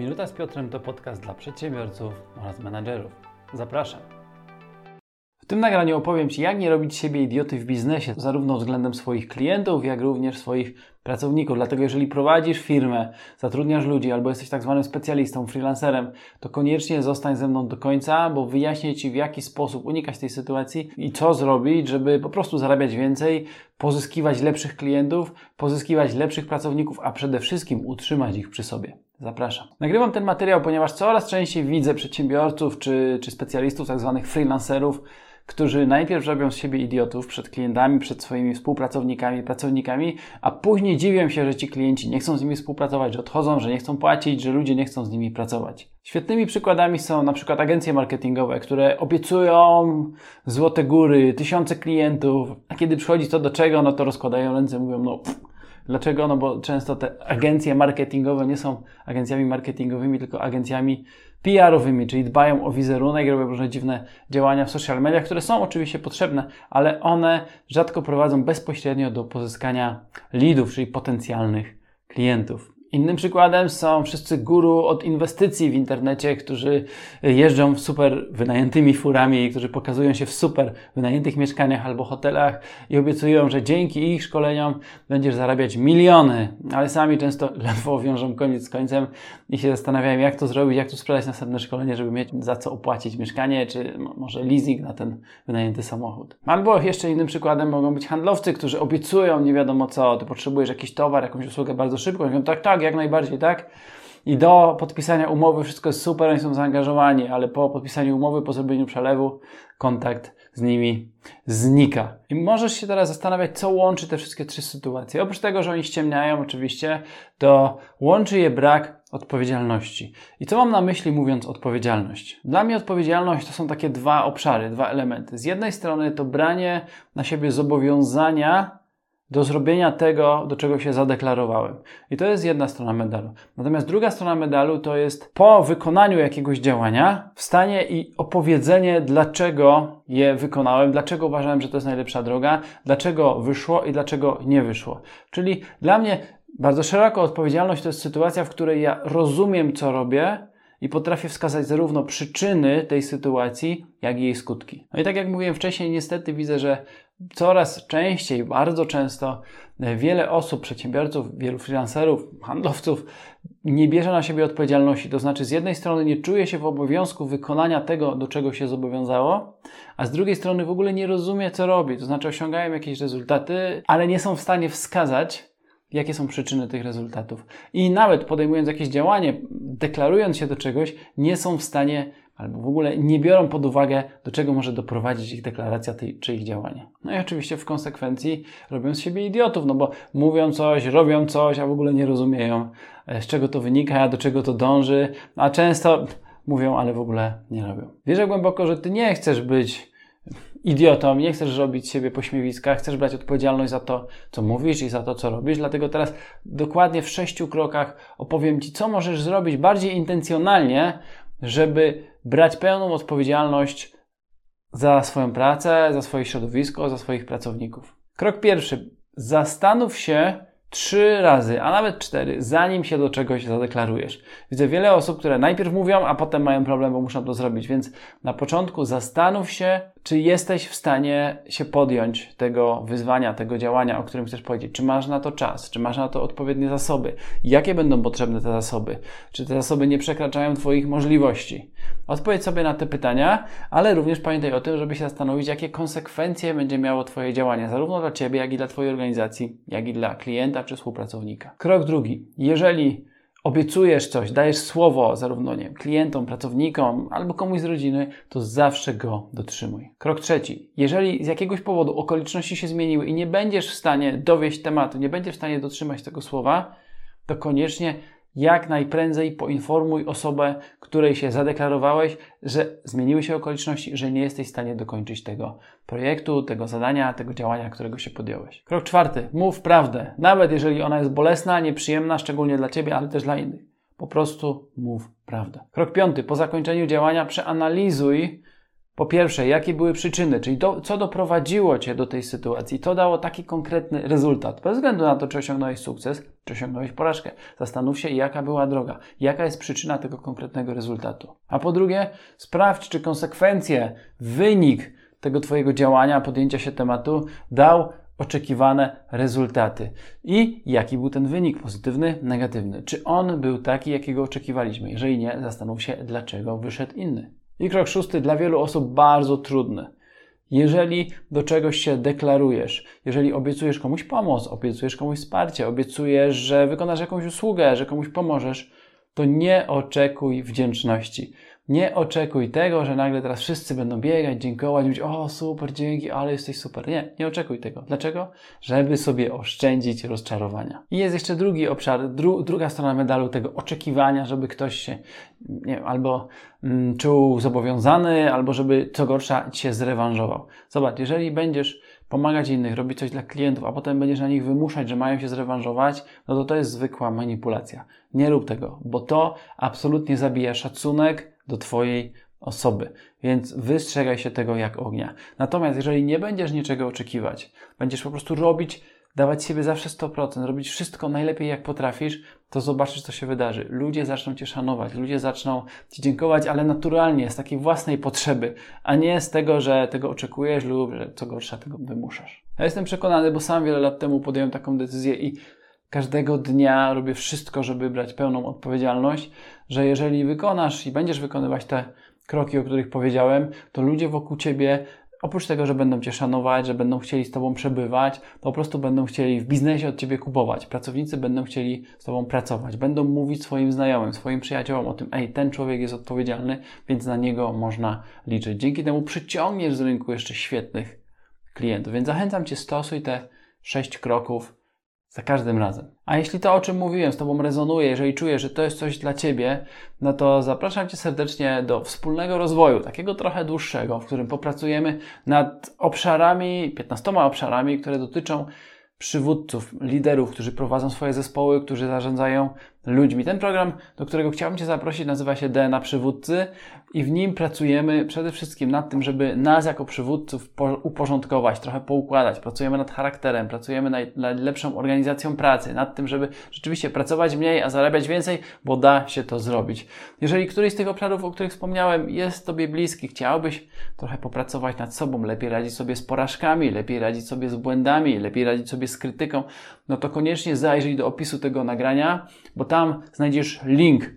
Minuta z Piotrem to podcast dla przedsiębiorców oraz menadżerów. Zapraszam. W tym nagraniu opowiem Ci, jak nie robić siebie idioty w biznesie, zarówno względem swoich klientów, jak również swoich pracowników. Dlatego, jeżeli prowadzisz firmę, zatrudniasz ludzi albo jesteś tak zwanym specjalistą, freelancerem, to koniecznie zostań ze mną do końca, bo wyjaśnię Ci, w jaki sposób unikać tej sytuacji i co zrobić, żeby po prostu zarabiać więcej, pozyskiwać lepszych klientów, pozyskiwać lepszych pracowników, a przede wszystkim utrzymać ich przy sobie. Zapraszam. Nagrywam ten materiał, ponieważ coraz częściej widzę przedsiębiorców czy, czy specjalistów, tak zwanych freelancerów, którzy najpierw robią z siebie idiotów przed klientami, przed swoimi współpracownikami, pracownikami, a później dziwią się, że ci klienci nie chcą z nimi współpracować, że odchodzą, że nie chcą płacić, że ludzie nie chcą z nimi pracować. Świetnymi przykładami są na przykład agencje marketingowe, które obiecują złote góry, tysiące klientów, a kiedy przychodzi to do czego, no to rozkładają ręce, mówią, no pff, Dlaczego? No bo często te agencje marketingowe nie są agencjami marketingowymi, tylko agencjami PR-owymi, czyli dbają o wizerunek, robią różne dziwne działania w social mediach, które są oczywiście potrzebne, ale one rzadko prowadzą bezpośrednio do pozyskania leadów, czyli potencjalnych klientów. Innym przykładem są wszyscy guru od inwestycji w internecie, którzy jeżdżą w super wynajętymi furami, którzy pokazują się w super wynajętych mieszkaniach albo hotelach i obiecują, że dzięki ich szkoleniom będziesz zarabiać miliony, ale sami często ledwo wiążą koniec z końcem i się zastanawiają, jak to zrobić, jak tu sprzedać następne szkolenie, żeby mieć za co opłacić mieszkanie, czy może leasing na ten wynajęty samochód. Albo jeszcze innym przykładem mogą być handlowcy, którzy obiecują nie wiadomo co, ty potrzebujesz jakiś towar, jakąś usługę bardzo szybko, mówią tak, tak, tak, jak najbardziej, tak? I do podpisania umowy wszystko jest super, oni są zaangażowani, ale po podpisaniu umowy, po zrobieniu przelewu, kontakt z nimi znika. I możesz się teraz zastanawiać, co łączy te wszystkie trzy sytuacje. Oprócz tego, że oni ściemniają oczywiście, to łączy je brak odpowiedzialności. I co mam na myśli mówiąc odpowiedzialność? Dla mnie odpowiedzialność to są takie dwa obszary, dwa elementy. Z jednej strony to branie na siebie zobowiązania do zrobienia tego, do czego się zadeklarowałem. I to jest jedna strona medalu. Natomiast druga strona medalu to jest po wykonaniu jakiegoś działania wstanie i opowiedzenie, dlaczego je wykonałem, dlaczego uważałem, że to jest najlepsza droga, dlaczego wyszło i dlaczego nie wyszło. Czyli dla mnie bardzo szeroko odpowiedzialność to jest sytuacja, w której ja rozumiem, co robię, i potrafię wskazać zarówno przyczyny tej sytuacji, jak i jej skutki. No i tak jak mówiłem wcześniej, niestety widzę, że coraz częściej, bardzo często wiele osób, przedsiębiorców, wielu freelancerów, handlowców nie bierze na siebie odpowiedzialności. To znaczy, z jednej strony nie czuje się w obowiązku wykonania tego, do czego się zobowiązało, a z drugiej strony w ogóle nie rozumie, co robi. To znaczy, osiągają jakieś rezultaty, ale nie są w stanie wskazać, jakie są przyczyny tych rezultatów. I nawet podejmując jakieś działanie, deklarując się do czegoś, nie są w stanie albo w ogóle nie biorą pod uwagę, do czego może doprowadzić ich deklaracja tej, czy ich działanie. No i oczywiście w konsekwencji robią z siebie idiotów, no bo mówią coś, robią coś, a w ogóle nie rozumieją, e, z czego to wynika, do czego to dąży, a często mówią, ale w ogóle nie robią. Wierzę głęboko, że ty nie chcesz być idiotą, nie chcesz robić siebie pośmiewiska, chcesz brać odpowiedzialność za to, co mówisz i za to, co robisz. Dlatego teraz dokładnie w sześciu krokach opowiem Ci, co możesz zrobić bardziej intencjonalnie, żeby brać pełną odpowiedzialność za swoją pracę, za swoje środowisko, za swoich pracowników. Krok pierwszy. Zastanów się, trzy razy, a nawet cztery, zanim się do czegoś zadeklarujesz. Widzę wiele osób, które najpierw mówią, a potem mają problem, bo muszą to zrobić, więc na początku zastanów się, czy jesteś w stanie się podjąć tego wyzwania, tego działania, o którym chcesz powiedzieć. Czy masz na to czas? Czy masz na to odpowiednie zasoby? Jakie będą potrzebne te zasoby? Czy te zasoby nie przekraczają Twoich możliwości? Odpowiedz sobie na te pytania, ale również pamiętaj o tym, żeby się zastanowić, jakie konsekwencje będzie miało Twoje działanie, zarówno dla Ciebie, jak i dla Twojej organizacji, jak i dla klienta czy współpracownika. Krok drugi. Jeżeli obiecujesz coś, dajesz słowo zarówno nie, klientom, pracownikom albo komuś z rodziny, to zawsze go dotrzymuj. Krok trzeci. Jeżeli z jakiegoś powodu okoliczności się zmieniły i nie będziesz w stanie dowieść tematu, nie będziesz w stanie dotrzymać tego słowa, to koniecznie jak najprędzej poinformuj osobę, której się zadeklarowałeś, że zmieniły się okoliczności, że nie jesteś w stanie dokończyć tego projektu, tego zadania, tego działania, którego się podjąłeś. Krok czwarty. Mów prawdę, nawet jeżeli ona jest bolesna, nieprzyjemna, szczególnie dla ciebie, ale też dla innych. Po prostu mów prawdę. Krok piąty. Po zakończeniu działania przeanalizuj Po pierwsze, jakie były przyczyny, czyli do, co doprowadziło Cię do tej sytuacji, to dało taki konkretny rezultat. Bez względu na to, czy osiągnąłeś sukces, czy osiągnąłeś porażkę. Zastanów się, jaka była droga, jaka jest przyczyna tego konkretnego rezultatu. A po drugie, sprawdź, czy konsekwencje, wynik tego Twojego działania, podjęcia się tematu dał oczekiwane rezultaty. I jaki był ten wynik, pozytywny, negatywny? Czy on był taki, jakiego oczekiwaliśmy? Jeżeli nie, zastanów się, dlaczego wyszedł inny. I krok szósty, dla wielu osób bardzo trudny. Jeżeli do czegoś się deklarujesz, jeżeli obiecujesz komuś pomoc, obiecujesz komuś wsparcie, obiecujesz, że wykonasz jakąś usługę, że komuś pomożesz, to nie oczekuj wdzięczności. Nie oczekuj tego, że nagle teraz wszyscy będą biegać, dziękować, mówić, o super, dzięki, ale jesteś super. Nie, nie oczekuj tego. Dlaczego? Żeby sobie oszczędzić rozczarowania. I jest jeszcze drugi obszar, dru, druga strona medalu tego oczekiwania, żeby ktoś się, nie wiem, albo mm, czuł zobowiązany, albo żeby co gorsza się zrewanżował. Zobacz, jeżeli będziesz pomagać innych, robić coś dla klientów, a potem będziesz na nich wymuszać, że mają się zrewanżować, no to to jest zwykła manipulacja. Nie rób tego, bo to absolutnie zabija szacunek do Twojej osoby. Więc wystrzegaj się tego jak ognia. Natomiast jeżeli nie będziesz niczego oczekiwać, będziesz po prostu robić, dawać siebie zawsze 100%, robić wszystko najlepiej jak potrafisz, to zobaczysz, co się wydarzy. Ludzie zaczną Cię szanować, ludzie zaczną Ci dziękować, ale naturalnie, z takiej własnej potrzeby, a nie z tego, że tego oczekujesz lub że co gorsza tego wymuszasz. Ja jestem przekonany, bo sam wiele lat temu podjąłem taką decyzję i każdego dnia robię wszystko, żeby brać pełną odpowiedzialność, że jeżeli wykonasz i będziesz wykonywać te kroki, o których powiedziałem, to ludzie wokół ciebie oprócz tego, że będą Cię szanować, że będą chcieli z Tobą przebywać, to po prostu będą chcieli w biznesie od Ciebie kupować. Pracownicy będą chcieli z Tobą pracować. Będą mówić swoim znajomym, swoim przyjaciołom o tym, ej, ten człowiek jest odpowiedzialny, więc na niego można liczyć. Dzięki temu przyciągniesz z rynku jeszcze świetnych klientów. Więc zachęcam Cię, stosuj te sześć kroków za każdym razem. A jeśli to, o czym mówiłem, z Tobą rezonuje, jeżeli czujesz, że to jest coś dla Ciebie, no to zapraszam Cię serdecznie do wspólnego rozwoju, takiego trochę dłuższego, w którym popracujemy nad obszarami, 15 obszarami, które dotyczą przywódców, liderów, którzy prowadzą swoje zespoły, którzy zarządzają ludźmi. Ten program, do którego chciałbym Cię zaprosić, nazywa się DNA Przywódcy i w nim pracujemy przede wszystkim nad tym, żeby nas jako przywódców uporządkować, trochę poukładać. Pracujemy nad charakterem, pracujemy nad lepszą organizacją pracy, nad tym, żeby rzeczywiście pracować mniej, a zarabiać więcej, bo da się to zrobić. Jeżeli któryś z tych obszarów, o których wspomniałem, jest Tobie bliski, chciałbyś trochę popracować nad sobą, lepiej radzić sobie z porażkami, lepiej radzić sobie z błędami, lepiej radzić sobie z krytyką, no to koniecznie zajrzyj do opisu tego nagrania, bo tam znajdziesz link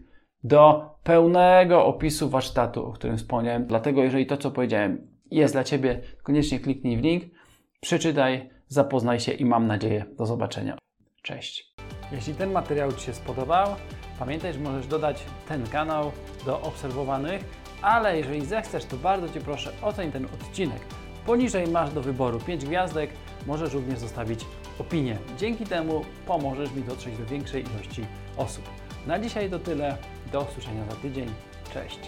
do pełnego opisu warsztatu, o którym wspomniałem. Dlatego, jeżeli to, co powiedziałem, jest dla Ciebie, koniecznie kliknij w link, przeczytaj, zapoznaj się i mam nadzieję do zobaczenia. Cześć. Jeśli ten materiał Ci się spodobał, pamiętaj, że możesz dodać ten kanał do obserwowanych, ale jeżeli zechcesz, to bardzo Cię proszę, oceń ten odcinek. Poniżej masz do wyboru 5 gwiazdek, możesz również zostawić opinię. Dzięki temu pomożesz mi dotrzeć do większej ilości osób. Na dzisiaj to tyle. Do usłyszenia za tydzień. Cześć.